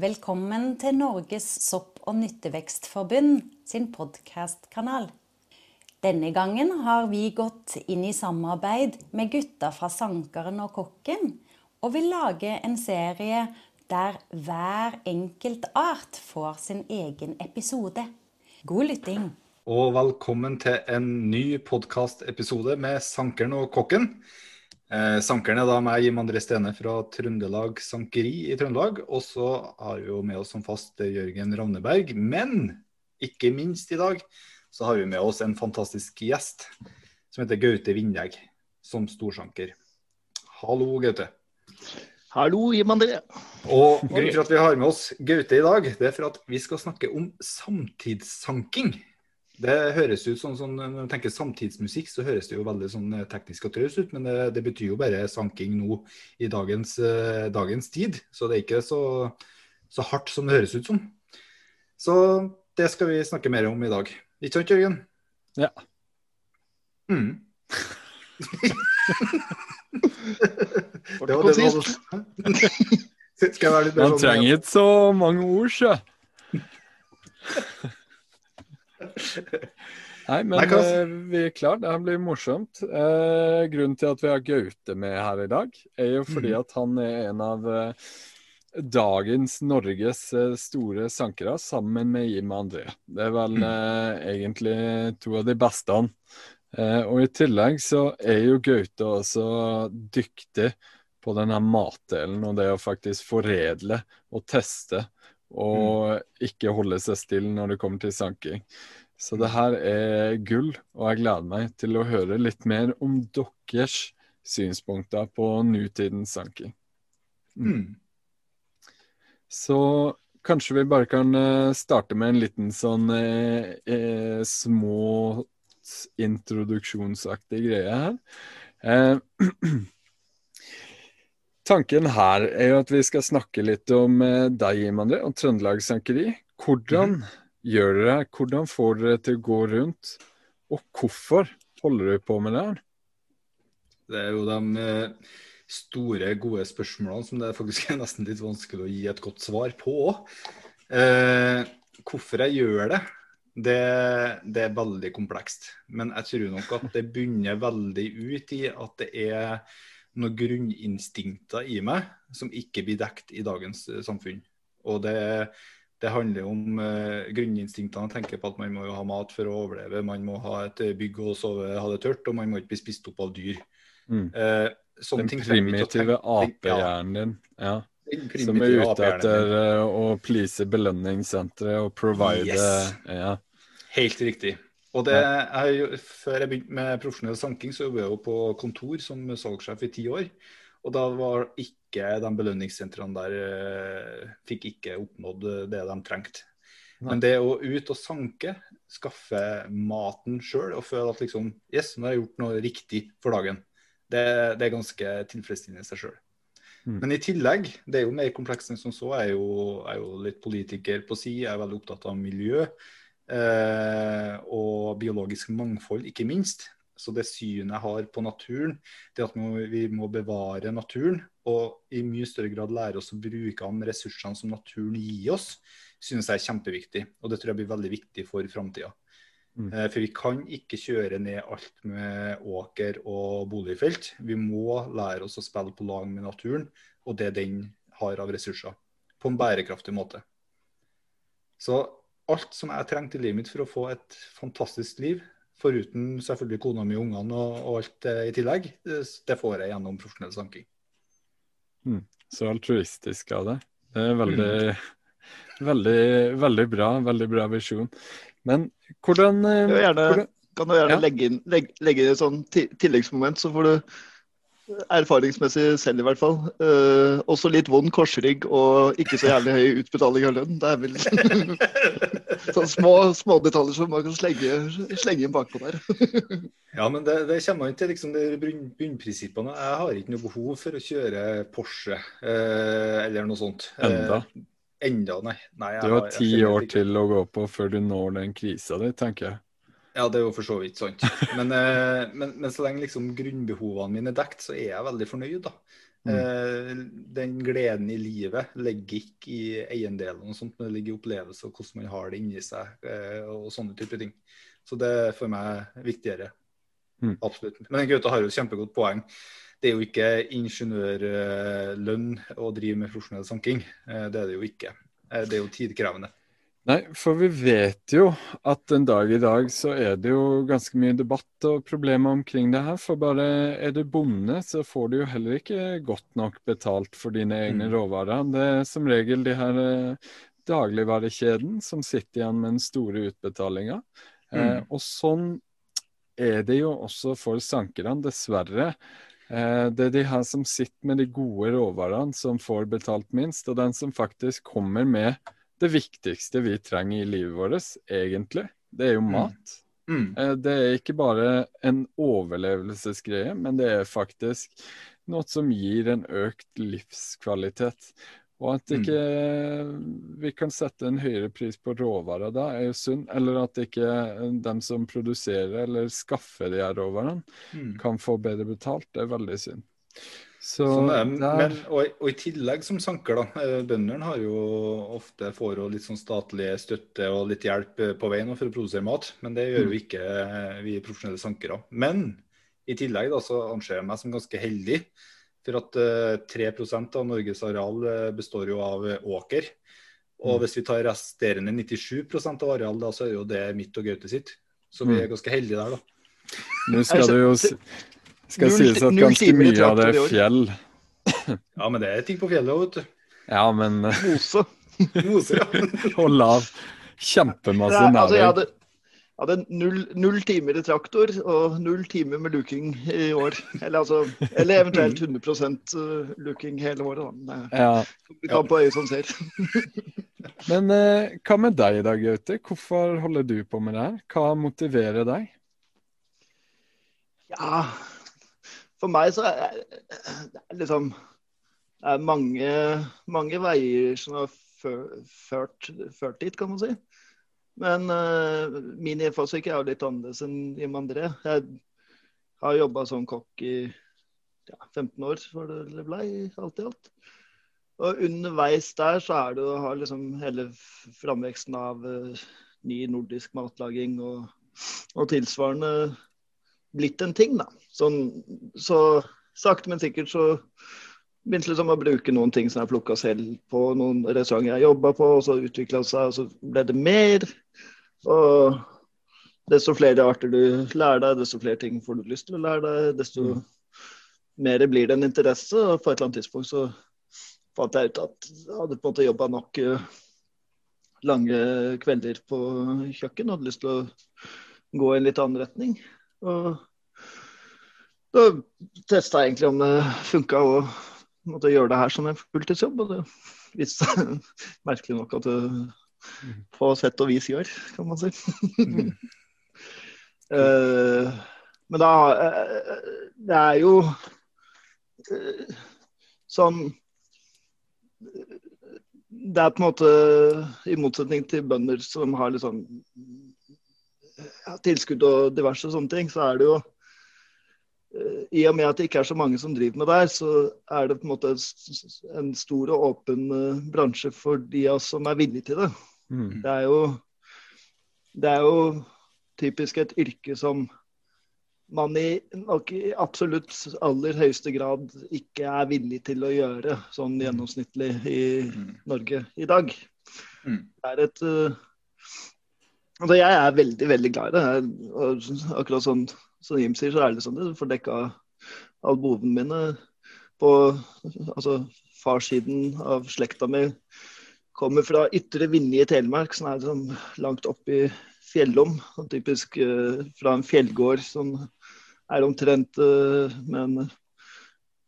Velkommen til Norges sopp- og nyttevekstforbund sin podkastkanal. Denne gangen har vi gått inn i samarbeid med gutta fra Sankeren og Kokken, og vil lage en serie der hver enkelt art får sin egen episode. God lytting. Og velkommen til en ny podkastepisode med Sankeren og Kokken. Eh, Sankeren er da meg, Jim André Stene fra Trøndelag Sankeri i Trøndelag. Og så har vi jo med oss som fast Jørgen Ravneberg. Men ikke minst i dag så har vi med oss en fantastisk gjest som heter Gaute Vindegg, som storsanker. Hallo, Gaute. Hallo, Jim André. Og grunnen til at vi har med oss Gaute i dag, det er for at vi skal snakke om samtidssanking. Det høres ut sånn, sånn, Når man tenker samtidsmusikk, så høres det jo veldig sånn eh, teknisk og traust ut, men det, det, betyr jo bare sanking nå i dagens, eh, dagens, tid. Så det er ikke så, så hardt som det høres ut som. Så det skal vi snakke mer om i dag. Ikke sant, Jørgen? Ja. Mm. det var det hadde Skal jeg være litt mer Man sånn trenger ikke så mange ord, sjø. Nei, men Nei, hva- eh, vi er klar. Det her blir morsomt. Eh, grunnen til at vi har Gaute med her i dag, er jo fordi Mhm. at han er en av eh, dagens Norges eh, store sankere, sammen med Jim André. Det er vel eh, egentlig to av de beste. han. Eh, og i tillegg så er jo Gaute også dyktig på denne matdelen og det å faktisk foredle og teste. Og ikke holde seg stille når det kommer til sanking. Så det her er gull, og jeg gleder meg til å høre litt mer om deres synspunkter på nutidens sanking. Mm. Så kanskje vi bare kan eh, starte med en liten sånn eh, eh, små introduksjonsaktig greie her. Eh, tanken her er jo at vi skal snakke litt om eh, deg, Imandre, og Trøndelag Sankeri. Hvordan gjør dere? Hvordan får dere til å gå rundt? Og hvorfor holder dere på med det her? Det er jo de eh, store, gode spørsmålene som det faktisk er nesten litt vanskelig å gi et godt svar på òg. Eh, hvorfor jeg gjør det, det, det er veldig komplekst. Men jeg tror nok at det bunner veldig ut i at det er noen grunninstinkter i meg som ikke blir dekt i dagens eh, samfunn. Og det, det handler om eh, grunninstinktene. Tenker på at man må ha mat for å overleve. Man må ha et eh, bygg å sove, ha det tørt, og man må ikke bli spist opp av dyr. Mm. Eh, Den primitive apehjernen din. Ja. Som er ute etter eh, å please belønningssenteret og provide Yes. ja. Helt riktig. Og det, jeg, før jeg begynte med profesjonell sanking, så jobbet jeg jo på kontor som salgssjef i ti år. Og da var ikke de belønningssentrene der eh, fikk ikke oppnådd det de trengte. Men det å ut og sanke, skaffe maten sjøl og føle at liksom Yes, nå har jeg gjort noe riktig for dagen. Det, det er ganske tilfredsstillende i seg sjøl. Mm. Men i tillegg, det er jo mer komplekst enn som så. Jeg er jo, jeg er jo litt politiker på si, jeg er veldig opptatt av miljø. Eh, og biologisk mangfold, ikke minst. Så det synet jeg har på naturen, det at vi må bevare naturen, og i mye større grad lære oss å bruke de ressursene som naturen gir oss, synes jeg er kjempeviktig. Og det tror jeg blir veldig viktig for framtida. Mm. Eh, For vi kan ikke kjøre ned alt med åker og boligfelt. Vi må lære oss å spille på lag med naturen og det den har av ressurser, på en bærekraftig måte. Så alt som jeg trengte i livet mitt for å få et fantastisk liv, foruten selvfølgelig kona mi og ungene og, og alt det i tillegg, det, det får jeg gjennom profesjonell sanking. Så altruistisk av det. Det er veldig, veldig, veldig bra. Veldig bra visjon. Men hvordan, eh, gjerne- hvordan Kan du gjerne Ja. legge inn legge, legge inn et sånn tilleggsmoment, så får du erfaringsmessig selv i hvert fall. Eh, også litt vond korsrygg og ikke så jævlig høy utbetaling av lønn. Det er vel sånne små, små detaljer som man kan slenge, slenge inn bakpå der. Ja, men det, det kommer an til liksom de bunnprinsippene. Jeg har ikke noe behov for å kjøre Porsche eh, eller noe sånt. Eh, Enda. enda, nei. nei jeg Du har ti år til å gå på før du når den krisa di, tenker jeg. Ja, det er jo for så vidt sant. Men, eh, men, men så lenge liksom grunnbehovene mine er dekt, så er jeg veldig fornøyd, da. Mm. den gleden i livet ligger ikke i eiendelen og sånt, men det ligger i opplevelse og hvordan man har det inni seg. Eh, og sånne type ting. Så det er for meg viktigere. Mm. Absolutt. Men Gaute har jo et kjempegodt poeng. Det er jo ikke ingeniørlønn å drive med profesjonell sanking. Eh, det er det jo ikke. Eh, det er jo tidkrevende. Nei, for vi vet jo at en dag i dag så er det jo ganske mye debatt og problemer omkring det her. For bare er du bonde, så får du jo heller ikke godt nok betalt for dine egne Mm. råvarer. Det er som regel de her eh, dagligvarekjeden som sitter igjen med den store utbetalinga. Eh, Mm. og sånn er det jo også for sankerne, dessverre. Eh, det er de her som sitter med de gode råvarene som får betalt minst, og den som faktisk kommer med det viktigste vi trenger i livet vårt, egentlig. Det er jo Mm. mat. Mm. Mm. Det er ikke bare en overlevelsesgreie, men det er faktisk noe som gir en økt livskvalitet. Og at Mm. ikke vi kan sette en høyere pris på råvarer da, er jo synd. Eller at ikke dem som produserer eller skaffer de her råvarene, Mm. kan få bedre betalt. Det er veldig synd. Så Sånn er Men, og, og i tillegg som sanker, da. eh, Bøndene har jo ofte får jo litt sånn statlig støtte og litt hjelp eh, på veien for å produsere mat. Men det gjør jo ikke eh, vi profesjonelle sankere. Men i tillegg da, så anser jeg meg som ganske heldig. For at uh, 3 av Norges areal består jo av åker. Og Mm. hvis vi tar resterende 97% av areal, da, så er jo det mitt og Gaute sitt. Så vi Mm. er ganske heldige der, da. Nå skal du jo skal Null- sies at ganske mye av det er fjell. Ja, men det er ting på fjellet òg, vet du. Ja, men Mose. Mose. Ja. Og lav. Kjempemasse nærhet. altså, jeg hadde, hadde null, null timer i traktor og null timer med luking i år. Eller, altså, eller eventuelt 100 luking hele året. Da. Det Ja. kommer an på øyet som ser. Men eh, hva med deg da, Gaute? Hvorfor holder du på med det her? Hva motiverer deg? Ja, for meg så er det liksom Det er mange, mange veier som har fø- ført, ført dit, kan man si. Men uh, min innfallsvinkel er jo litt annerledes enn Jim André. Jeg har jobba som kokk i ja, 15 år, for det ble, alt i alt. Og underveis der så er det å ha liksom hele framveksten av uh, ny nordisk matlaging og, og tilsvarende blitt en ting, da. Sånn, så sakte, men sikkert så begynte liksom å bruke noen ting som jeg plukka selv på noen restauranter jeg jobba på, og så utvikla det seg, og så ble det mer. Og desto flere arter du lærer deg, desto flere ting får du lyst til å lære deg, desto Mm. mer blir det en interesse. Og på et eller annet tidspunkt så fant jeg ut at jeg hadde på en måte jobba nok eh, lange kvelder på kjøkken, hadde lyst til å gå i en litt annen retning. Og da testa jeg egentlig om det funka å måtte gjøre det her som en fulltidsjobb. Og det viste seg merkelig nok at det på sett og vis gjør, kan man si. Mm. uh, men da uh, Det er jo uh, sånn Det er på en måte, i motsetning til bønder som har litt sånn ja, tilskudd og diverse sånne ting, så er det jo eh, I og med at det ikke er så mange som driver med det så er det på en måte en stor og åpen eh, bransje for de av oss som er villige til det. Mm. Det er jo, det er jo typisk et yrke som man i i absolutt aller høyeste grad ikke er villig til å gjøre sånn gjennomsnittlig i Mm. Norge i dag. Mm. Det er et uh, Altså, jeg er veldig, veldig glad i det. Jeg, akkurat sånn som Jim sier, så er det sånn det får dekka albuene mine på altså farssiden av slekta mi kommer fra Ytre Vinje i Telemark, som er liksom langt opp i fjellom. Typisk uh, fra en fjellgård som er omtrent uh, med en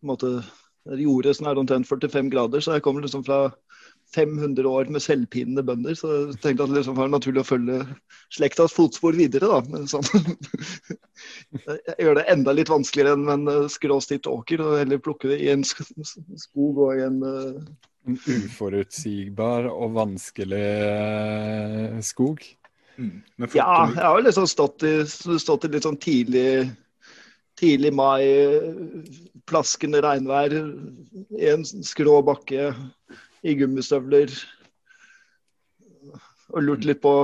en måte jordet som er omtrent 45 grader. Så jeg kommer liksom fra 500 år med selvpinende bønder, så jeg tenkte at det liksom var naturlig å følge slektas fotspor videre. da, men sånn. Jeg gjør det enda litt vanskeligere enn en eh, skråstitt åker, og heller plukke det i en skog og i en uh... En uforutsigbar og vanskelig eh, skog. Mm. Ja, jeg har jo liksom stått i, stått i litt sånn tidlig tidlig mai, plaskende regnvær, en skrå bakke i gummistøvler. Og lurt litt på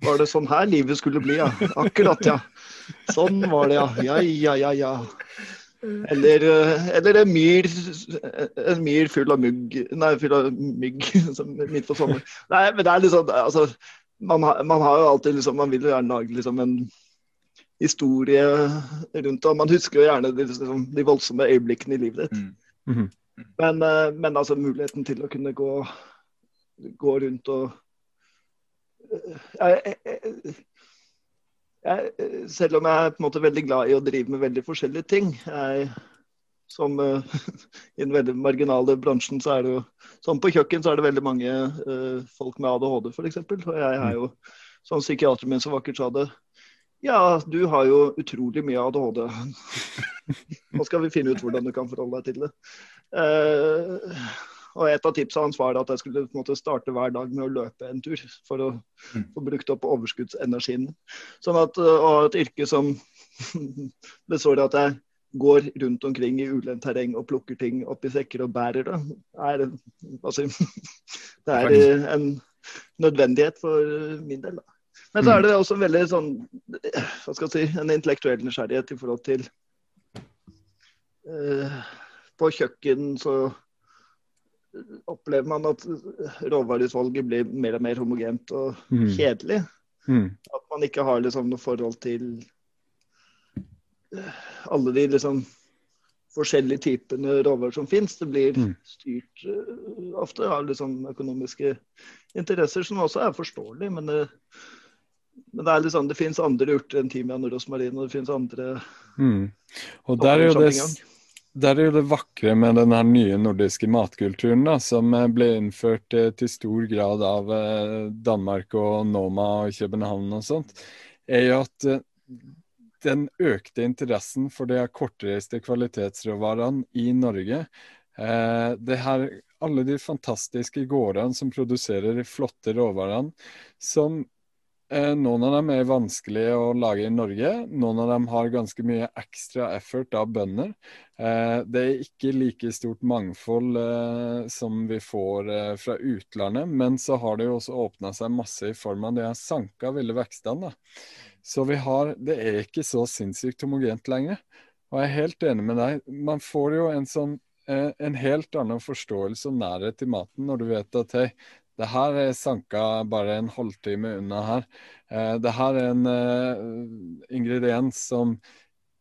Var det sånn her livet skulle bli, ja? Akkurat, ja. Sånn var det, ja. Ja, ja, ja, ja. Eller, eller en, myr, en myr full av mugg Nei, full av mygg midt på sommeren. Nei, men det er liksom altså, man, har, man har jo alltid liksom Man vil jo gjerne lage liksom en historie rundt det. Man husker jo gjerne de, liksom, de voldsomme øyeblikkene i livet ditt. Mm. Mm -hmm. Men, eh, men, altså muligheten til å kunne gå, gå rundt og jeg, jeg, jeg, selv om jeg er på en måte veldig glad i å drive med veldig forskjellige ting som uh, I den veldig marginale bransjen så er det jo Som på kjøkken så er det veldig mange uh, folk med ADHD f.eks. Og jeg er jo, som psykiateren min så vakkert sa det Ja, du har jo utrolig mye ADHD. Nå skal vi finne ut hvordan du kan forholde deg til det. Uh, og et av tipsene hans var at jeg skulle på en måte, starte hver dag med å løpe en tur. For å mm. få brukt opp overskuddsenergien. Sånn at, og uh, et yrke som består av at jeg går rundt omkring i ulendt terreng og plukker ting oppi sekker og bærer det, er, altså, det er en nødvendighet for min del. Da. Men så er det også veldig sånn hva skal jeg si, en intellektuell nysgjerrighet i forhold til uh, På kjøkken så opplever man at råvareutvalget blir mer og mer homogent og mm. kjedelig. Mm. At man ikke har liksom noe forhold til eh, alle de liksom forskjellige typene råvarer som finnes. Det blir mm. styrt uh, ofte av liksom økonomiske interesser, som også er forståelig. Men det, men det er liksom, det finnes andre urter enn timian og rosmarin, og det finnes andre mm. Og der er jo det der er jo det vakre med den her nye nordiske matkulturen, da, som eh, ble innført eh, til stor grad av eh, Danmark og Noma og København og sånt, er jo at den økte interessen for de kortreiste kvalitetsråvarene i Norge det her, Alle de fantastiske gårdene som produserer de flotte råvarene, som noen av dem er vanskelige å lage i Norge. Noen av dem har ganske mye ekstra effort av bønder. Eh, det er ikke like stort mangfold eh, som vi får fra utlandet, men så har det jo også åpna seg masse i form av de her sanka ville vekstene. Så vi har Det er ikke så sinnssykt homogent lenger. Og jeg er helt enig med deg. Man får jo en sånn en helt annen forståelse og nærhet til maten når du vet at hei, det her er sanka bare en halvtime unna her. Eh, det her er en uh, ingrediens som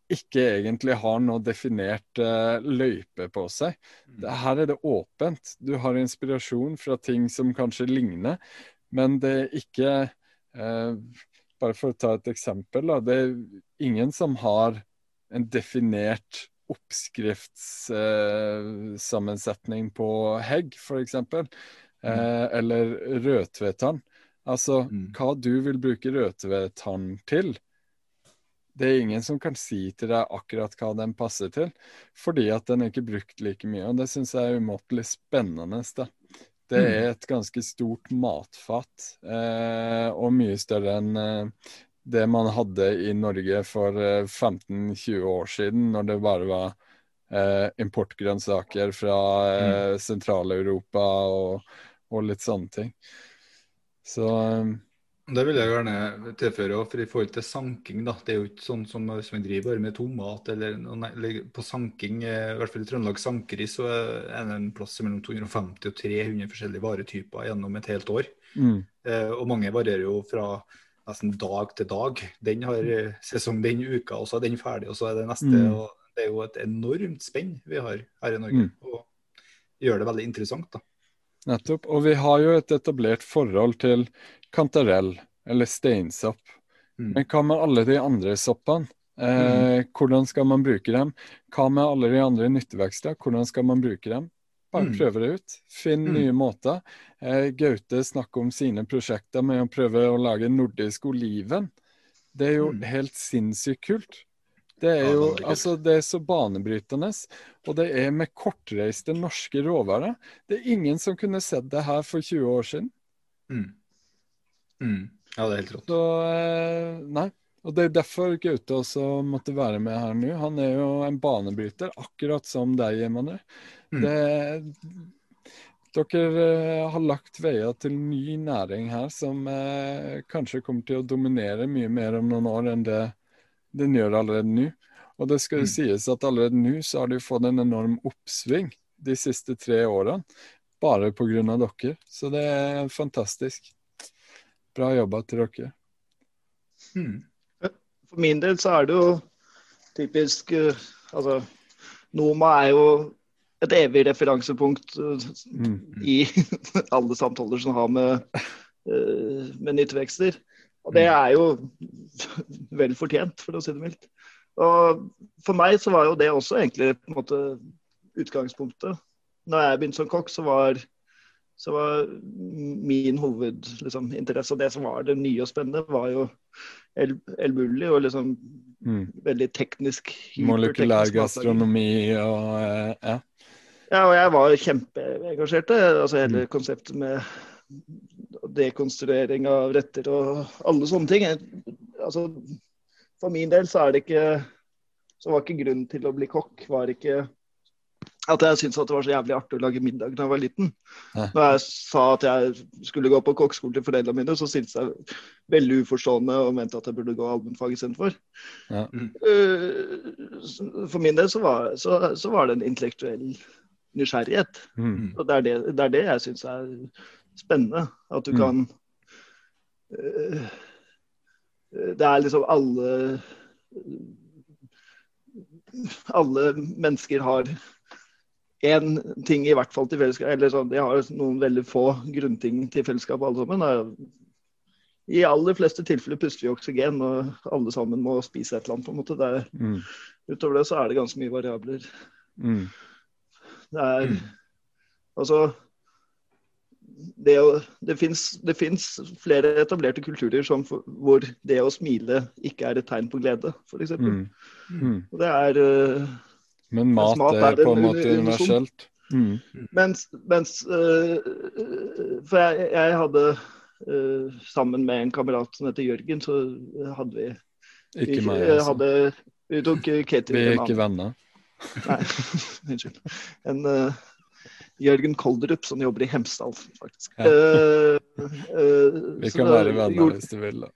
ikke egentlig har noe definert løype på seg. Mm. Det, her er det åpent. Du har inspirasjon fra ting som kanskje ligner, men det er ikke Bare for å ta et eksempel. Det er ingen som har en definert oppskriftssammensetning på hegg, f.eks. Mm. eh, eller rødtvetann. Altså mm. hva du vil bruke rødtvetann til. Det er ingen som kan si til deg akkurat hva den passer til, fordi at den er ikke brukt like mye. Og det syns jeg er umåtelig spennende. Da. Det mm. er et ganske stort matfat, eh, og mye større enn eh, det man hadde i Norge for 15-20 eh, år siden, når det bare var eh, importgrønnsaker fra eh, mm. Sentral-Europa og og litt sånne ting. Så um, det vil jeg gjerne tilføre. for I forhold til sanking, da, det er jo ikke sånn som hvis man driver bare med tomat eller, eller, på sanking, eh, i hvert fall i Trøndelag Sankeri, så er det en plass mellom 250 og 300 forskjellige varetyper gjennom et helt år. Mm. Eh, og mange varierer jo fra nesten dag til dag. Den har eh, sesong den uka, og så er den ferdig, og så er det neste. Mm. og Det er jo et enormt spenn vi har her i Norge. Mm. Og gjør det veldig interessant. da. Nettopp. Og vi har jo et etablert forhold til kantarell, eller steinsopp. Mm. Men hva med alle de andre soppene? Eh, mm. Hvordan skal man bruke dem? Hva med alle de andre nyttevekster? Hvordan skal man bruke dem? Bare mm. prøve det ut. Finn mm. nye måter. Eh, Gaute snakker om sine prosjekter med å prøve å lage nordisk oliven. Det er jo mm. helt sinnssykt kult. Det er jo altså, det er så banebrytende. Og det er med kortreiste norske råvarer. Det er ingen som kunne sett det her for 20 år siden. Mm. Mm. Ja, det er helt rått. Så eh, nei, Og Det er derfor Gaute også måtte være med her nå. Han er jo en banebryter, akkurat som deg, Emanuel. Mm. Dere eh, har lagt veier til ny næring her som eh, kanskje kommer til å dominere mye mer om noen år enn det den gjør allerede nå. Og det skal jo Mm. sies at allerede nå så har de fått en enorm oppsving de siste tre årene. Bare pga. dere. Så det er fantastisk. Bra jobba til dere. Mm. For min del så er det jo typisk eh, Altså, Noma er jo et evig referansepunkt eh, Mm. i alle samtaler som har med, eh, med nyttevekster. Og det er jo vel fortjent, for å si det mildt. Og for meg så var jo det også egentlig på en måte utgangspunktet. Når jeg begynte som kokk, så var, så var min hovedinteresse liksom, og det som var det nye og spennende, var jo El, El Bulli og liksom Mm. veldig teknisk Molekylær gastronomi og eh, ja. Ja, og jeg var kjempeengasjert. Altså hele Mm. konseptet med dekonstruering av retter og alle sånne ting. Altså, for min del så er det ikke Så var ikke grunnen til å bli kokk var ikke at jeg syntes at det var så jævlig artig å lage middag da jeg var liten. Når jeg sa at jeg skulle gå på kokkeskole til foreldrene mine, så syntes jeg veldig uforstående og mente at jeg burde gå allmennfag istedenfor. Ja. Uh, For min del så var, så, så var det en intellektuell nysgjerrighet. Mm. Og det er det, det, er det jeg syns er spennende. At du Mm. kan øh, Det er liksom alle Alle mennesker har én ting i hvert fall til fellesskap. Eller sånn, de har noen veldig få grunnting til fellesskap, alle sammen. er- I aller fleste tilfeller puster vi oksygen, og alle sammen må spise et eller annet. på en måte. Det er, Mm. utover det så er det ganske mye variabler. Mm. Det er Mm. Altså det, det fins flere etablerte kulturer som, hvor det å smile ikke er et tegn på glede, f.eks. Mm. Mm. Det er øh, Men mat mat er på en måte universelt. Mm. Mens, mens øh, For jeg, jeg hadde uh, Sammen med en kamerat som heter Jørgen, så hadde vi Ikke vi, meg, altså. hadde, vi tok catering. Vi er ikke venner. Nei, unnskyld. En øh, Jørgen Kolderup som jobber i Hemsedal, faktisk. Ja. Uh, uh, Vi kan være venner gjorde- hvis du vil, da.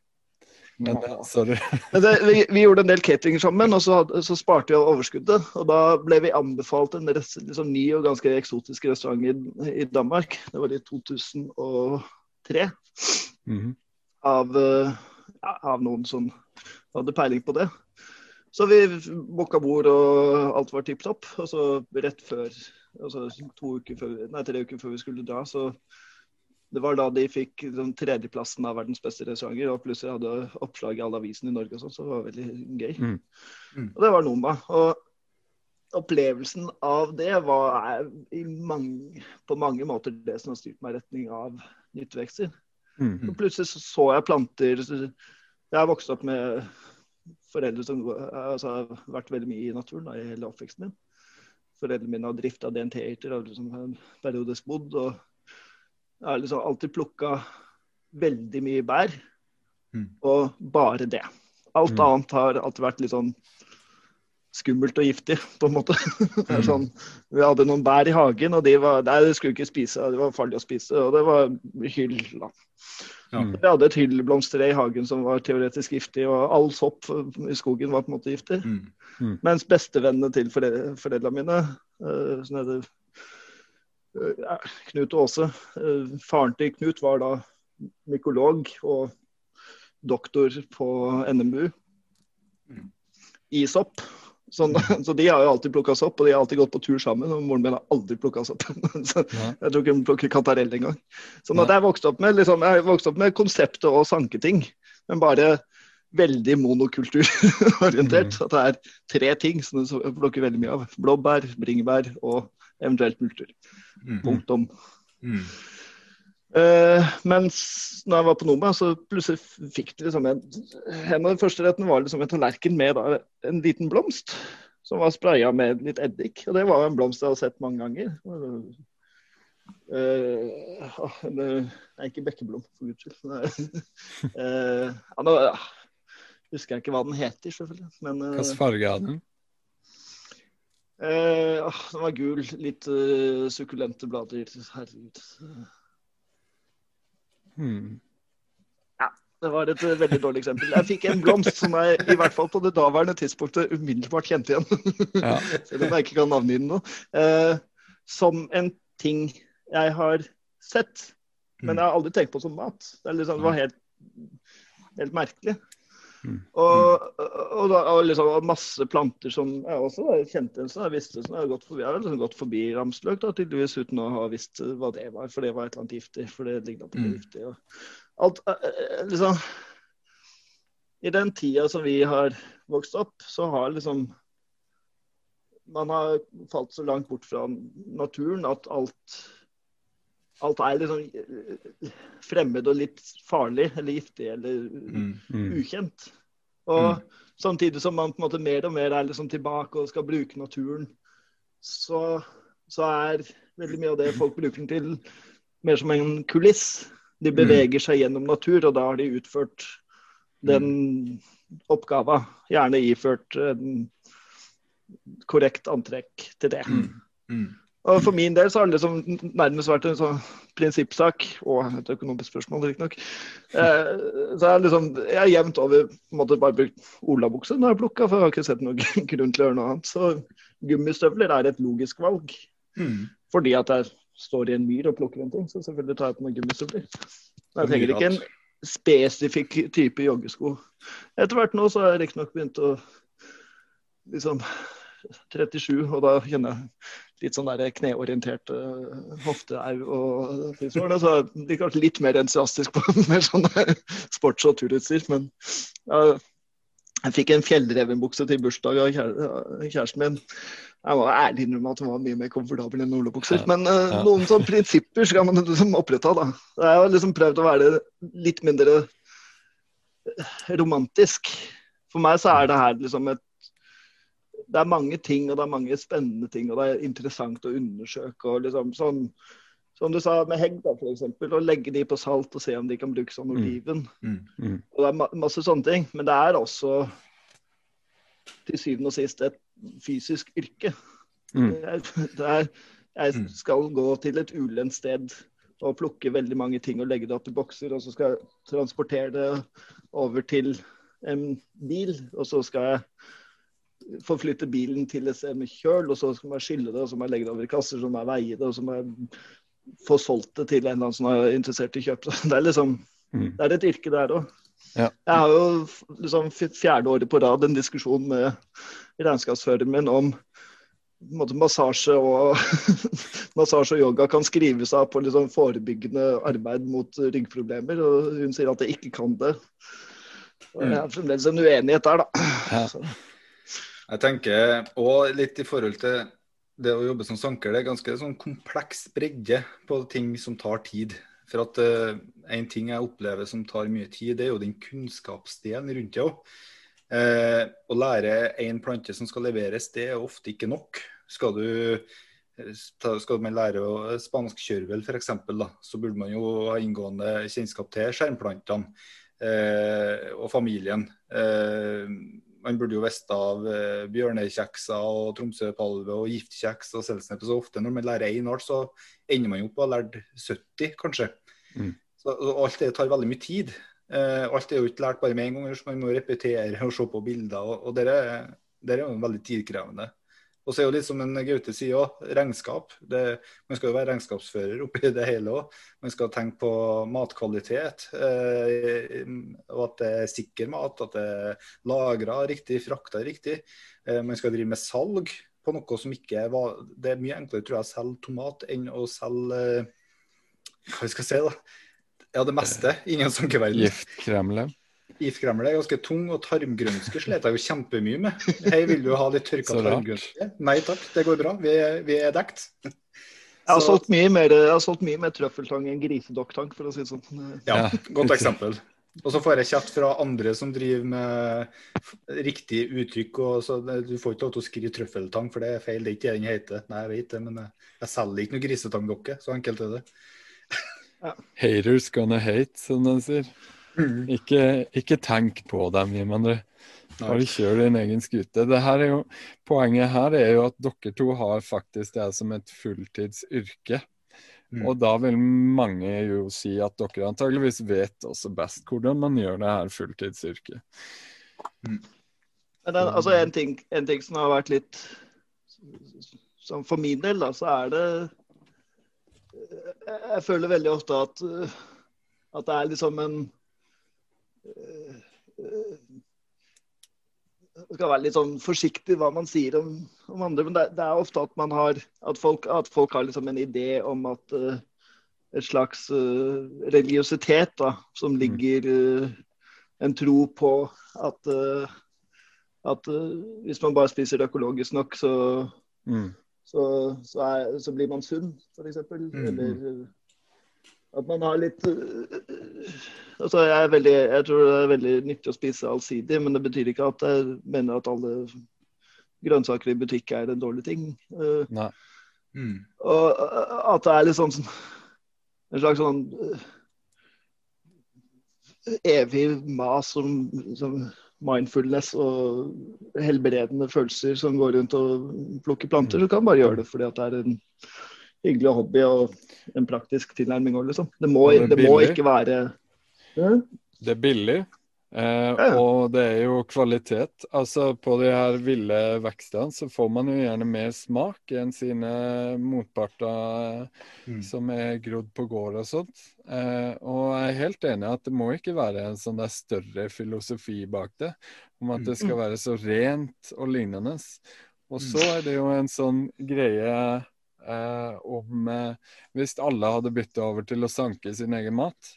Men ja. Men det, vi, vi gjorde en del catering sammen, og så, hadde, så sparte vi av overskuddet. Og da ble vi anbefalt en rest, liksom, ny og ganske eksotisk restaurant i, i Danmark. Det var i 2003. Mhm. Av, eh, ja, av noen som hadde peiling på det. Så vi booka bord, og alt var tipp topp. Og så rett før, altså to uker før, nei, tre uker før vi skulle dra, så det var da de fikk liksom, tredjeplassen av verdens beste restauranter, og plutselig hadde oppslag i alle avisene i Norge og sånn, så det var veldig gøy. Mm. Mm. Og det var Noma. Og opplevelsen av det var er, i mange, på mange måter det som har styrt meg i retning av nyttevekster. Mm. Og plutselig så, så jeg planter Jeg har vokst opp med foreldre som altså, har vært veldig mye i naturen da, i hele oppveksten min. Foreldrene mine har drifta DNT-er og liksom en periode bodd. Og jeg har liksom alltid plukka veldig mye bær, Mm. og bare det. Alt Mm. annet har alltid vært litt sånn skummelt og giftig, på en måte. Det er Mm. sånn, vi hadde noen bær i hagen, og de var, nei, det skulle ikke spise, det var farlig å spise. Og det var hyll. Da. Ja. Mm. Vi hadde et hyllblomstre i hagen som var teoretisk giftig, og all sopp i skogen var på en måte giftig. Mm. Mens bestevennene til foreldre, foreldrene mine, uh, som heter uh, Knut og Åse uh, Faren til Knut var da mykolog og doktor på NMU Mm. i sopp. Sånn, så de har jo alltid plukka sopp, og de har alltid gått på tur sammen. Og moren min har aldri plukka sopp. Så jeg tror ikke hun plukker kantarell engang. Sånn at jeg vokste opp med, liksom, jeg vokste opp med konseptet og sanketing, men bare veldig monokulturorientert. Mm. At det er tre ting som du plukker veldig mye av. Blåbær, bringebær og eventuelt multer. Mm. Punktum. Mm. Eh, mens når jeg var på Noma, så plutselig fikk de liksom en En av de første rettene var liksom en tallerken med da, en liten blomst. Som var spraya med litt eddik. Og det var en blomst jeg har sett mange ganger. Uh, uh, det er ikke bekkeblom, for guds skyld. Nei. Eh, ja, nå, husker jeg ikke hva den heter, selvfølgelig. Men eh, Hvilken farge hadde den? eh, den var gul. Litt eh, sukkulente blader. Herregud. Hmm. Det var et eh, veldig dårlig eksempel. Jeg fikk en blomst som jeg i hvert fall på det daværende tidspunktet umiddelbart kjente igjen. Ja. Selv om jeg ikke kan navngi den nå. Eh, som en ting jeg har sett, men jeg har aldri tenkt på som mat. Det, liksom, det var helt, helt merkelig. Mm. Og, og, da, og liksom og masse planter som jeg også da kjente en som jeg visste som jeg har gått forbi. Jeg har liksom gått forbi ramsløk da, tydeligvis uten å ha visst hva det var, for det var et eller annet giftig. for det lignet på noe Mm. giftig. Og alt, eh, eh, liksom, I den tida som vi har vokst opp, så har liksom Man har falt så langt bort fra naturen at alt Alt er liksom fremmed og litt farlig eller giftig eller Mm. Mm. ukjent. Og Mm. samtidig som man på en måte mer og mer er liksom tilbake og skal bruke naturen, så, så er veldig mye av det folk bruker den til, mer som en kuliss. De beveger seg gjennom natur, og da har de utført den oppgava. Gjerne iført korrekt antrekk til det. Mm. Og For min del så har det liksom nærmest vært en sånn prinsippsak, og et økonomisk spørsmål riktignok. Eh, så jeg, liksom, jeg har jevnt over på en måte bare brukt olabukse når jeg plukka, for jeg har ikke sett noen grunn til å gjøre noe annet. Så gummistøvler er et logisk valg, Mm. fordi at jeg står i en myr og plukker en ting. Så selvfølgelig tar jeg på meg gummistøvler. Jeg trenger ikke en spesifikk type joggesko. Etter hvert nå så har jeg riktignok begynt å liksom 37, og da kjenner jeg litt sånn der kneorientert uh, hofteau og tilsvarende. Så de blir kanskje litt mer entusiastisk på mer sånne sports- og turutstyr. Men ja, jeg fikk en fjellrevenbukse til bursdag av kjæresten min. Jeg må ærlig innrømme at den var mye mer komfortabel enn olabukser. Ja, Men uh, ja. noen sånne prinsipper skal man liksom oppretta, da. Jeg har liksom prøvd å være litt mindre eh, romantisk. For meg så er det her liksom et Det er mange ting, og det er mange spennende ting, og det er interessant å undersøke. og liksom sånn som du sa med hegg, da, for eksempel, å legge de på salt og se om de kan brukes som Mm. oliven. Mm. Og det er ma masse sånne ting. Men det er også til syvende og sist et fysisk yrke. Mm. Jeg, det er, jeg Mm. skal gå til et ulendt sted og plukke veldig mange ting og legge det opp i bokser, og så skal jeg transportere det over til en bil, og så skal jeg forflytte bilen til et sted med kjøl, og så skal man skylle det, og så må jeg legge det over i kasser, så må jeg veie det, og så må jeg få solgt det til en eller annen som er interessert i kjøp. det. Det er liksom Mm. det er et yrke der òg. Ja. Jeg har jo liksom fjerde året på rad en diskusjon med regnskapsføreren min om måte, massasje og massasje og yoga kan skrives av på liksom forebyggende arbeid mot ryggproblemer, og hun sier at det ikke kan det. Og Jeg har fremdeles en uenighet der, da. Ja. Jeg tenker òg litt i forhold til det å jobbe som sanker, det er ganske sånn kompleks bredde på ting som tar tid. For at uh, en ting jeg opplever som tar mye tid, det er jo den kunnskapsdelen rundt det òg. Eh, å lære én plante som skal leveres, det er ofte ikke nok. Skal du skal man lære å spanskkjørvel f.eks., så burde man jo ha inngående kjennskap til skjermplantene eh, og familien. Eh, man burde jo visst av eh, bjørnekjekser og tromsøpalve og giftkjeks og selsneppe. Så ofte når man lærer én art, så ender man jo opp å ha lært 70, kanskje. Mm. Så, så, alt det tar veldig mye tid. Eh, alt er jo ikke lært bare med en gang, så man må repetere og se på bilder. Og, og det det er jo veldig tidkrevende. Og så er jo litt som en Gaute sier òg, regnskap. Det, man skal jo være regnskapsfører oppi det hele òg. Man skal tenke på matkvalitet. Eh, og at det er sikker mat, at det er lagra riktig, frakta riktig. Eh, man skal drive med salg på noe som ikke var Det er mye enklere tror jeg, å selge tomat enn å selge eh, Hva skal jeg si, da? Ja, det meste innen sankeverden. Giftkremle. Giftkremle er ganske tung, og tarmgrønske slet jeg jo kjempemye med. Hei, vil du ha litt tørka tarmgrønske? Nei takk, det går bra. Vi er, vi er dekt. jeg har solgt mye mer, jeg har solgt mye mer trøffeltang enn grisedokktank, for å si det sånn. Ja, Ja. godt eksempel. Og så får jeg kjeft fra andre som driver med riktig uttrykk. og så Du får ikke lov til å skrive trøffeltang, for det er feil. Det er ikke det den heter. Nei, jeg vet det, men jeg, selger ikke noe grisetangdokke. Så enkelt er det. Haters gonna hate, som de sier. Ikke, ikke tenk på dem, Jim André. Bare kjør din egen skute. Det her er jo, poenget her er jo at dere to har faktisk det som et fulltidsyrke. Mm. Og da vil mange jo si at dere antageligvis vet også best hvordan man gjør det her fulltidsyrket. Men den, altså en ting, en ting som har vært litt som For min del, da, så er det Jeg, føler veldig ofte at, at det er liksom en Det skal være litt sånn forsiktig hva man sier om, om andre, men det, det, er ofte at man har At folk, at folk har liksom en idé om at uh, et slags uh, religiøsitet da, som ligger uh, en tro på at at hvis man bare spiser økologisk nok, så Mm. så, så, er, så, blir man sunn, f.eks. Mm. Eller at man har litt altså jeg, er veldig, jeg tror det er veldig nyttig å spise allsidig, men det betyr ikke at jeg mener at alle grønnsaker i butikk er en dårlig ting. Nei. Mm. Og at det er litt sånn en slags sånn evig mas om, som mindfulness og helbredende følelser som går rundt og plukker planter, så kan man bare gjøre det fordi at det er en hyggelig hobby og en praktisk tilnærming òg, liksom. Det må, det det må ikke være ja. Det er billig, eh, Ja. og det er jo kvalitet. Altså På de her ville vekstene så får man jo gjerne mer smak enn sine motparter Mm. som er grodd på gård og sånt. Eh, og jeg er helt enig at det må ikke være en sånn der større filosofi bak det, om at det skal være så rent og lignende. Og så er det jo en sånn greie eh, om eh, Hvis alle hadde bytta over til å sanke sin egen mat,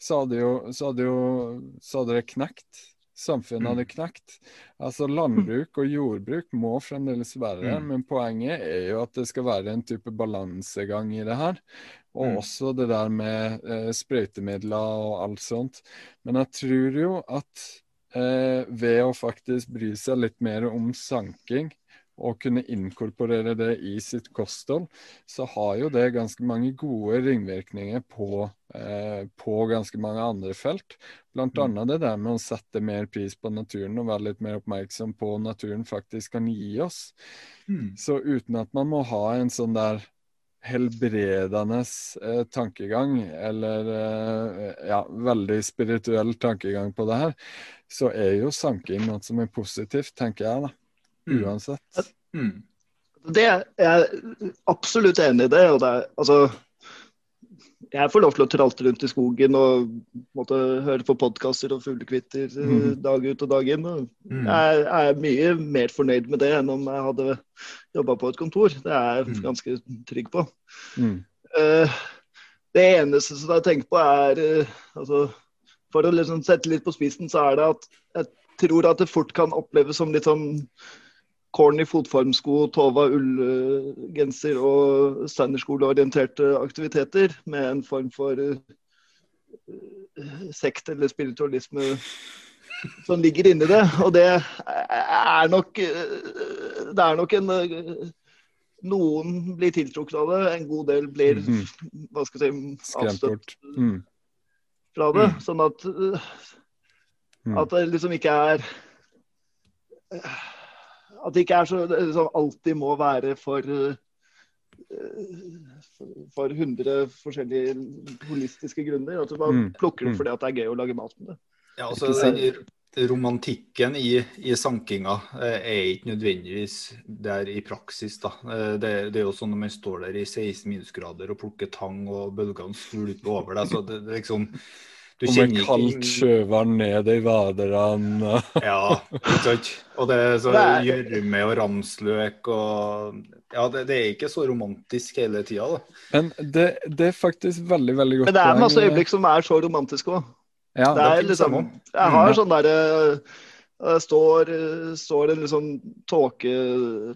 så hadde jo, så hadde jo så hadde det knekt. Samfunnet hadde knekt. Altså Landbruk og jordbruk må fremdeles være, Mm. men poenget er jo at det skal være en type balansegang i det her. Og Mm. også det der med eh, sprøytemidler og alt sånt. Men jeg tror jo at eh, ved å faktisk bry seg litt mer om sanking, og kunne inkorporere det i sitt kosthold, så har jo det ganske mange gode ringvirkninger på, eh, på ganske mange andre felt. Blant Mm. det der med å sette mer pris på naturen og være litt mer oppmerksom på naturen faktisk kan gi oss. Mm. Så uten at man må ha en sånn der helbredende eh, tankegang, eller eh, ja, veldig spirituell tankegang på det her, så er jo sanking noe som er positivt, tenker jeg, da. Mm. Uansett. Mm. Det jeg er absolutt enig i det. Og det er, altså, jeg får lov til å tralte rundt i skogen og måtte høre på podkaster og fuglekvitter eh, Mhm. dag ut og dag inn. Og Mm. jeg er mye mer fornøyd med det enn om jeg hadde jobba på et kontor. Det er jeg Mm. ganske trygg på. Mm. Eh, det eneste som jeg tenker på, er uh, altså, For å liksom sette litt på spissen, så er det at jeg tror at det fort kan oppleves som litt sånn corny fotformsko, Tova ullgenser og steinerskoleorienterte aktiviteter med en form for eh, sekt eller spiritualisme som ligger inni det. Og det er nok eh, Det er nok en eh, Noen blir tiltrukket av det, en god del blir Mhm. hva skal jeg si, avstøtt. Mm. fra det. Mm. Sånn at, Mm. at det liksom ikke er At det ikke er så liksom alltid må være for eh, for 100 forskjellige holistiske grunner. At du bare Mm. plukker det Mm. fordi at det er gøy å lage mat med det. Ja, altså romantikken i, i sankinga eh, er ikke nødvendigvis der i praksis, da. Eh, Det, det er jo sånn når man står der i 16 minusgrader og plukker tang og bølgene svulper over deg, så det, det liksom Du med kaldt sjøvann ned i vaderne. Ja, ikke sant. Og det er så er- gjørme og ramsløk og Ja, det, det er ikke så romantisk hele tida, da. Men det, det er faktisk veldig, veldig godt Men det er masse øyeblikk som er så romantiske òg. Ja, Det er finnes liksom. Jeg har Mm. sånn derre det står, står en liksom tåke,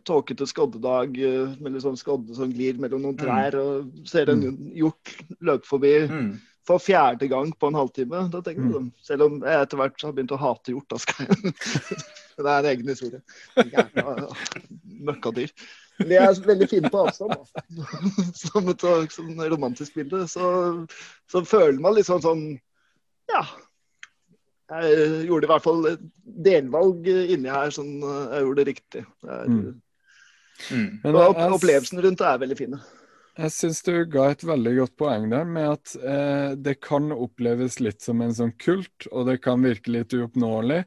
tåkete skoddedag eh, med sånn skodde som glir mellom noen Mm. trær, og ser en hjort løpe forbi Mm. For fjerde gang på en halvtime. Da tenker Mm. sånn, Selv om jeg etter hvert har begynt å hate hjort, Det er en egen historie. Jævla Møkkadyr. Men de er veldig fine på avstand, da. Som et sånn romantisk bilde. Så, så føler man liksom sånn Ja, jeg gjorde i hvert fall et delvalg inni her, sånn eh, jeg gjorde det riktig. Det er, Mm. Mm. Og opp, opplevelsen rundt det er veldig fine. Jeg syns du ga et veldig godt poeng der, med at eh, det kan oppleves litt som en sånn kult, og det kan virke litt uoppnåelig.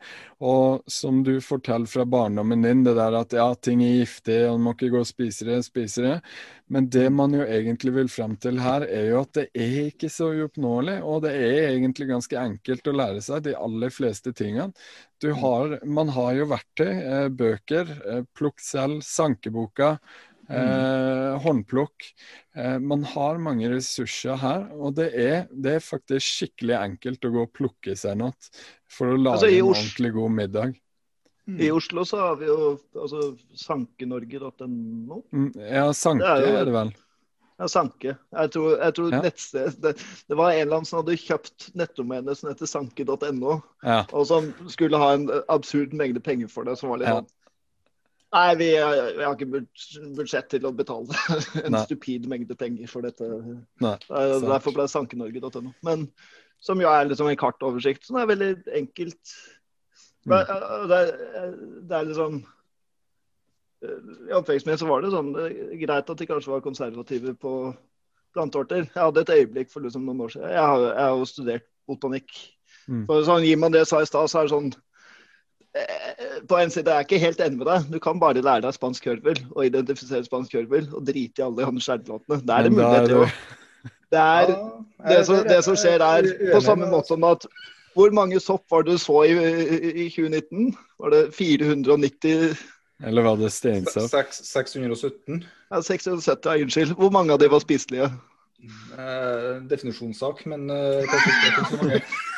Og som du forteller fra barndommen din, det der at ja, ting er giftig, og man må ikke gå og spise det, spise det. Men det man jo egentlig vil frem til her, er jo at det er ikke så uoppnåelig, og det er egentlig ganske enkelt å lære seg de aller fleste tingene. Har, man har jo verktøy, eh, bøker, eh, plukk selv, sankeboka. Eh, håndplukk. Eh, man har mange ressurser her, og det er, det er faktisk skikkelig enkelt å gå og plukke seg noe for å lage Altså, en ordentlig god middag. I Oslo så har vi jo altså, sankenorge.no. Mm, Ja, Sanke Det er jo- er det vel. Ja, Sanke. Jeg tror, jeg tror Ja. nettsted det, det var en eller annen som hadde kjøpt nettdomenet som heter sanke.no, Ja. og som skulle ha en absurd mengde penger for det. Som var litt Ja. sånn Nei, vi, har- vi har ikke budsjett til å betale en Nei. stupid mengde penger for dette. Nei, Eh. Derfor ble det sankenorge.no. Men som jo er liksom en kartoversikt som er veldig enkelt. Eh, Det, er, det er liksom eh, I oppveksten min så var det sånn eh, greit at de kanskje var konservative på planteorter. Jeg hadde et øyeblikk for liksom noen år siden. Jeg har, jeg har jo studert botanikk. Mm. Så sånn, Gir man det jeg sa i stad, så er det sånn eh, På en side er jeg ikke helt enig med deg. Du kan bare lære deg spansk hørvel og identifisere spansk hørvel og drite i alle de andre skjærplatene. Det er det mulighet til. Det er det som, det som skjer er på samme måte som at Hvor mange sopp var det du så i, i, i 2019? Var det 490 Eller var det steinsopp? 617. ja, 670, ja, unnskyld. Hvor mange av de var spiselige? Eh, definisjonssak, men eh, kanskje ikke så mange.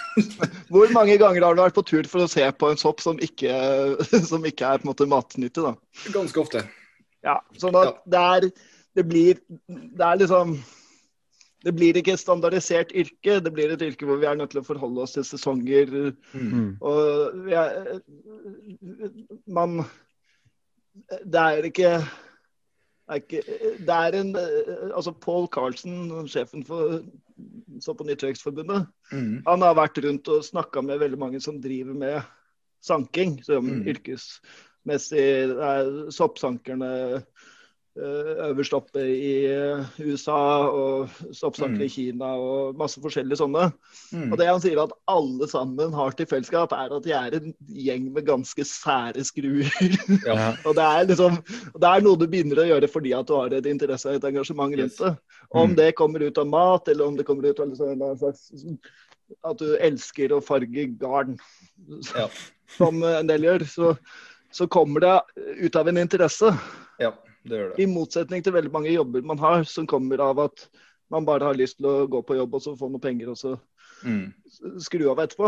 Hvor mange ganger har du vært på tur for å se på en sopp som ikke, som ikke er på en måte matnyttig? da? Ganske ofte. Ja, sånn at det er Det blir Det er liksom Det blir ikke et standardisert yrke. Det blir et yrke hvor vi er nødt til å forholde oss til sesonger. Mm. Og er, man Det er ikke er, ikke, det er en Altså Paul Carlsen, sjefen for så på Nyttevekstforbundet, Mm. han har vært rundt og snakka med veldig mange som driver med sanking, som Mm. yrkesmessig. Det er soppsankerne eh, øverst oppe i eh, USA, og stoppsaker Mm. i Kina, og masse forskjellige sånne. Mm. Og det han sier at alle sammen har til fellesskap, er at de er en gjeng med ganske sære skruer. Ja. Og det er liksom, det er noe du begynner å gjøre fordi at du har et interesse og et engasjement rundt det. Om Mm. det kommer ut av mat, eller om det kommer ut av liksom en slags At du elsker å farge garn, Ja. som en del gjør, så, så kommer det ut av en interesse. ja, det gjør det. I motsetning til veldig mange jobber man har, som kommer av at man bare har lyst til å gå på jobb og så få noe penger, og så Mm. skru av etterpå.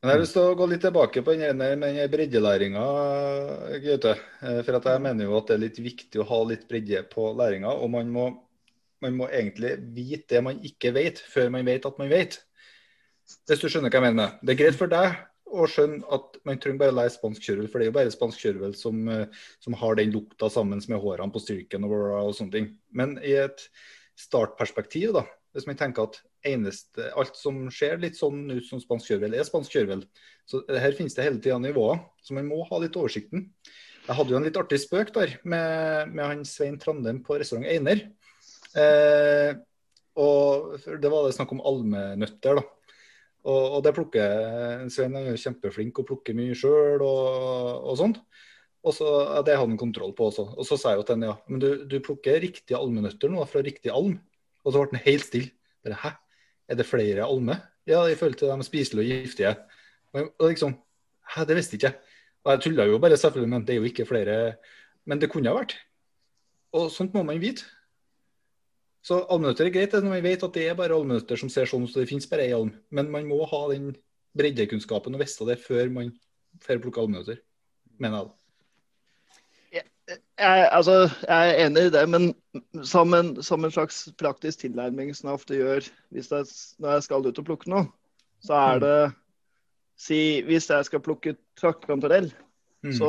Men jeg har lyst til å gå litt tilbake på den ene breddelæringa, Gaute. Eh, For at jeg mener jo at det er litt viktig å ha litt bredde på læringa. Og man må, man må egentlig vite det man ikke vet, før man vet at man vet. Hvis du skjønner hva jeg mener. Det er greit for deg å skjønne at man trenger bare å lære spansk kjørvel, for det er jo bare spansk kjørvel som, eh, som har den lukta sammen med hårene på styrken og, og sånne ting. Men i et startperspektiv, da, hvis man tenker at eneste, alt som ser litt sånn ut som spansk kjørvel, er spansk kjørvel. Så her finnes det hele tida nivåer, så man må ha litt oversikten. Jeg hadde jo en litt artig spøk der med, med han Svein Trandem på restaurant Einer. Eh, og Det var det snakk om almenøtter. da. Og, og det plukker Svein er kjempeflink og plukker mye sjøl og, og sånt. Og så, ja, Det hadde han kontroll på også. Og så sa jeg jo til han ja, men du, du plukker riktige almenøtter nå fra riktig alm. Og så ble han helt stille. Hæ? Er det flere almer? Ja, i forhold til de spiselige og giftige. Og, og liksom, Hæ, det visste ikke jeg. Og jeg tulla jo bare, selvfølgelig, men det er jo ikke flere Men det kunne ha vært. Og sånt må man vite. Så allmennøtter er greit når man vet at det er bare allmennøtter som ser sånn ut, så det finnes bare ei alm. Men man må ha den breddekunnskapen og vite det før man får plukke allmennøtter, mener jeg. da. Jeg, altså, jeg er enig i det, men som en, som en slags praktisk tilnærming som jeg ofte gjør hvis jeg, når jeg skal ut og plukke noe, så er det Si hvis jeg skal plukke trakkantarell, Mm. så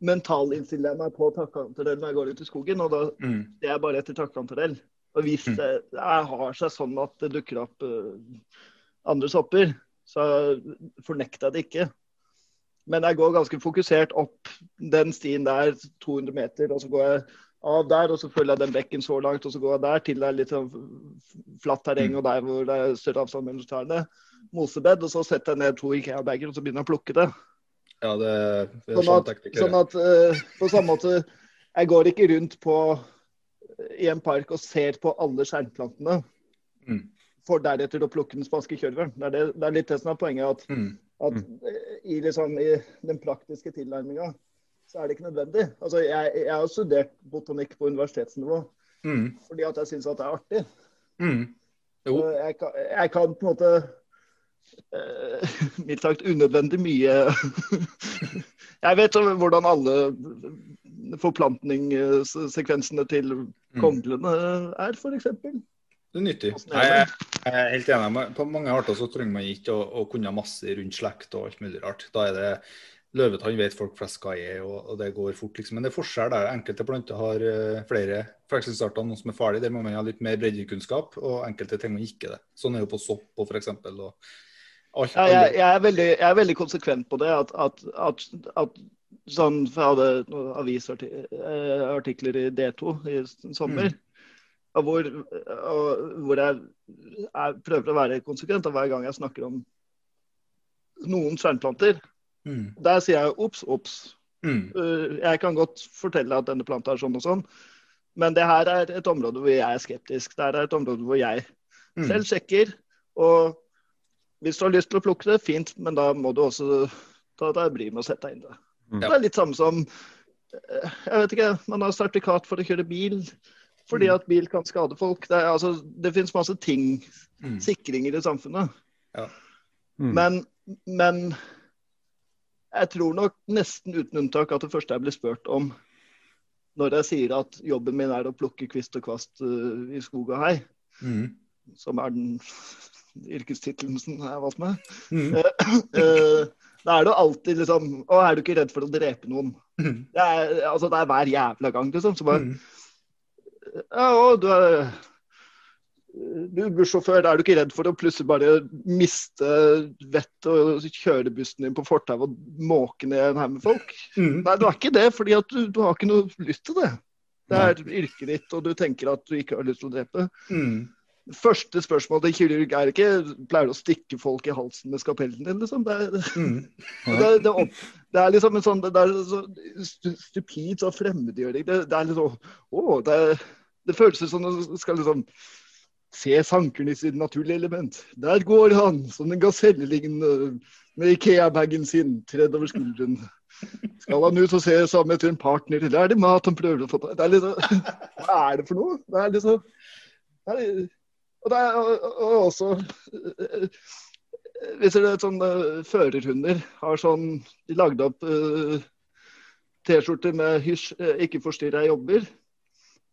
mentalinnstiller jeg meg på trakkantarell når jeg går ut i skogen, og da Mm. det er bare etter trakkantarell. Og hvis Mm. det, har seg sånn at det dukker opp eh, andre sopper, så fornekter jeg det ikke. Men jeg går ganske fokusert opp den stien der, 200 meter, og så går jeg av der, og så følger jeg den bekken så langt, og så går jeg der til det er litt sånn flatt terreng, og der hvor det er større avstand mellom trærne. Mosebed, og så setter jeg ned to Ikea-bager, og så begynner jeg å plukke det. Ja, det, det er sånn at, sånn at uh, på samme måte Jeg går ikke rundt på i en park og ser på alle skjermplantene, Mm. for deretter å plukke den spanske kjørveren. Det, det, det er litt det som er poenget. at Mm. at eh, i, liksom, I den praktiske tilnærminga så er det ikke nødvendig. Altså, jeg, jeg har studert botanikk på universitetsnivå Mm. fordi at jeg syns at det er artig. Mm. Jo. Jeg kan, jeg kan på en måte Uh, mildt sagt unødvendig mye Jeg vet hvordan alle forplantningssekvensene til Mm. Konglene er, f.eks. Det er nyttig. Jeg jeg er helt enig. På mange arter så trenger man ikke å, å kunne masse rundt slekt og alt mulig rart. Da er det Løvetann vet folk flest hva er, og, og det går fort, liksom. Men det er forskjell der. Enkelte planter har eh, flere forvekslingsarter, noe som er farlig. Der må man ha litt mer breddekunnskap, og enkelte trenger man ikke det. Sånn er jo på sopp og f.eks. Og alt, Ja, jeg, jeg, er veldig, jeg er veldig konsekvent på det. At, at, at, at sånn, for Jeg hadde noen avisartikler i D2 i sommer. og Hvor, hvor jeg, jeg prøver å være konsekvent og hver gang jeg snakker om noen stjerneplanter. Mm. Der sier jeg obs, obs. Mm. Uh, Jeg kan godt fortelle at denne planta er sånn og sånn, men det her er et område hvor jeg er skeptisk. Det her er et område hvor jeg Mm. selv sjekker. Og hvis du har lyst til å plukke det, fint, men da må du også ta deg bryet med å sette deg inn i det. Mm. Det er litt samme som eh, Jeg vet ikke, man har sertifikat for å kjøre bil fordi Mm. at bil kan skade folk. Det, er, altså, det finnes masse ting, Mm. sikringer i samfunnet. Mm. Men, men jeg tror nok nesten uten unntak at det første jeg blir spurt om når jeg sier at jobben min er å plukke kvist og kvast uh, i skog og hei, Mm. som er den yrkestittelen som jeg har valgt meg, Mm. eh, da er det alltid liksom Å, er du ikke redd for å drepe noen? Mm. Det er, altså, det er hver jævla gang, liksom. Så bare Mm. Ja, å, du er du er bussjåfør, er du ikke redd for å plutselig bare miste vettet og kjøre bussen din på fortauet og måke ned en haug med folk? Mm. Nei, du er ikke det, fordi at du, du har ikke noe lyst til det. Det er yrket ditt, og du tenker at du ikke har lyst til å drepe. Mm. Første spørsmål til kirurg er ikke pleier du å stikke folk i halsen med skapellen din, liksom. Det er, Mm. det, det, det er liksom en sånn Det er så stupid sånn fremmedgjøring. Det, er liksom Å, det, det føles som du skal liksom se sankeren i sitt naturlige element. Der går han, som en gasellelignende med Ikea-bagen sin tredd over skulderen. Skal han ut og se sammen etter en partner, eller er det mat han prøver å få på? Det liksom, hva er det for noe? Det er liksom det er, Og det er og, og også eh, Hvis det er sånn eh, førerhunder har sånn De lagde opp eh, T-skjorter med 'hysj, eh, ikke forstyrr, jeg jobber'.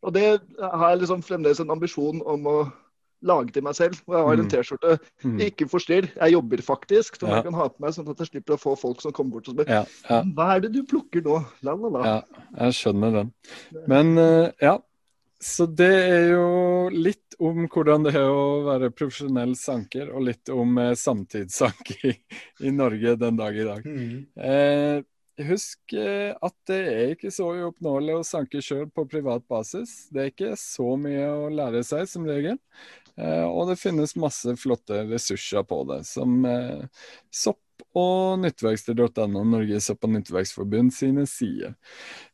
Og det har jeg liksom fremdeles en ambisjon om å lage til meg selv. Og jeg har en Mm. T-skjorte Mm. 'ikke forstyrr, jeg jobber faktisk', som Ja. jeg kan ha på meg, sånn at jeg slipper å få folk som kommer bort og spør Ja, ja, hva er det du plukker nå? La, la, la. ja, jeg skjønner den. Men eh, ja, så det er jo litt om hvordan det er å være profesjonell sanker, og litt om eh, samtidssanking i, Norge den dag i dag. Mm. Eh, husk eh, at det er ikke så uoppnåelig å sanke sjøl på privat basis. Det er ikke så mye å lære seg som regel. Eh, og det finnes masse flotte ressurser på det, som eh, sopp og nyttverkster.no, Norges sopp- og nyttverksforbund sine sider.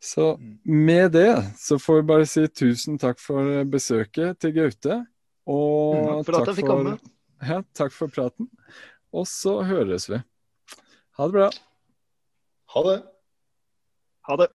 Så med det så får vi bare si tusen takk for besøket til Gaute. Og Takk for at jeg fikk komme. ja, takk for praten. Og så høres vi. Ha det bra. Ha det. Ha det.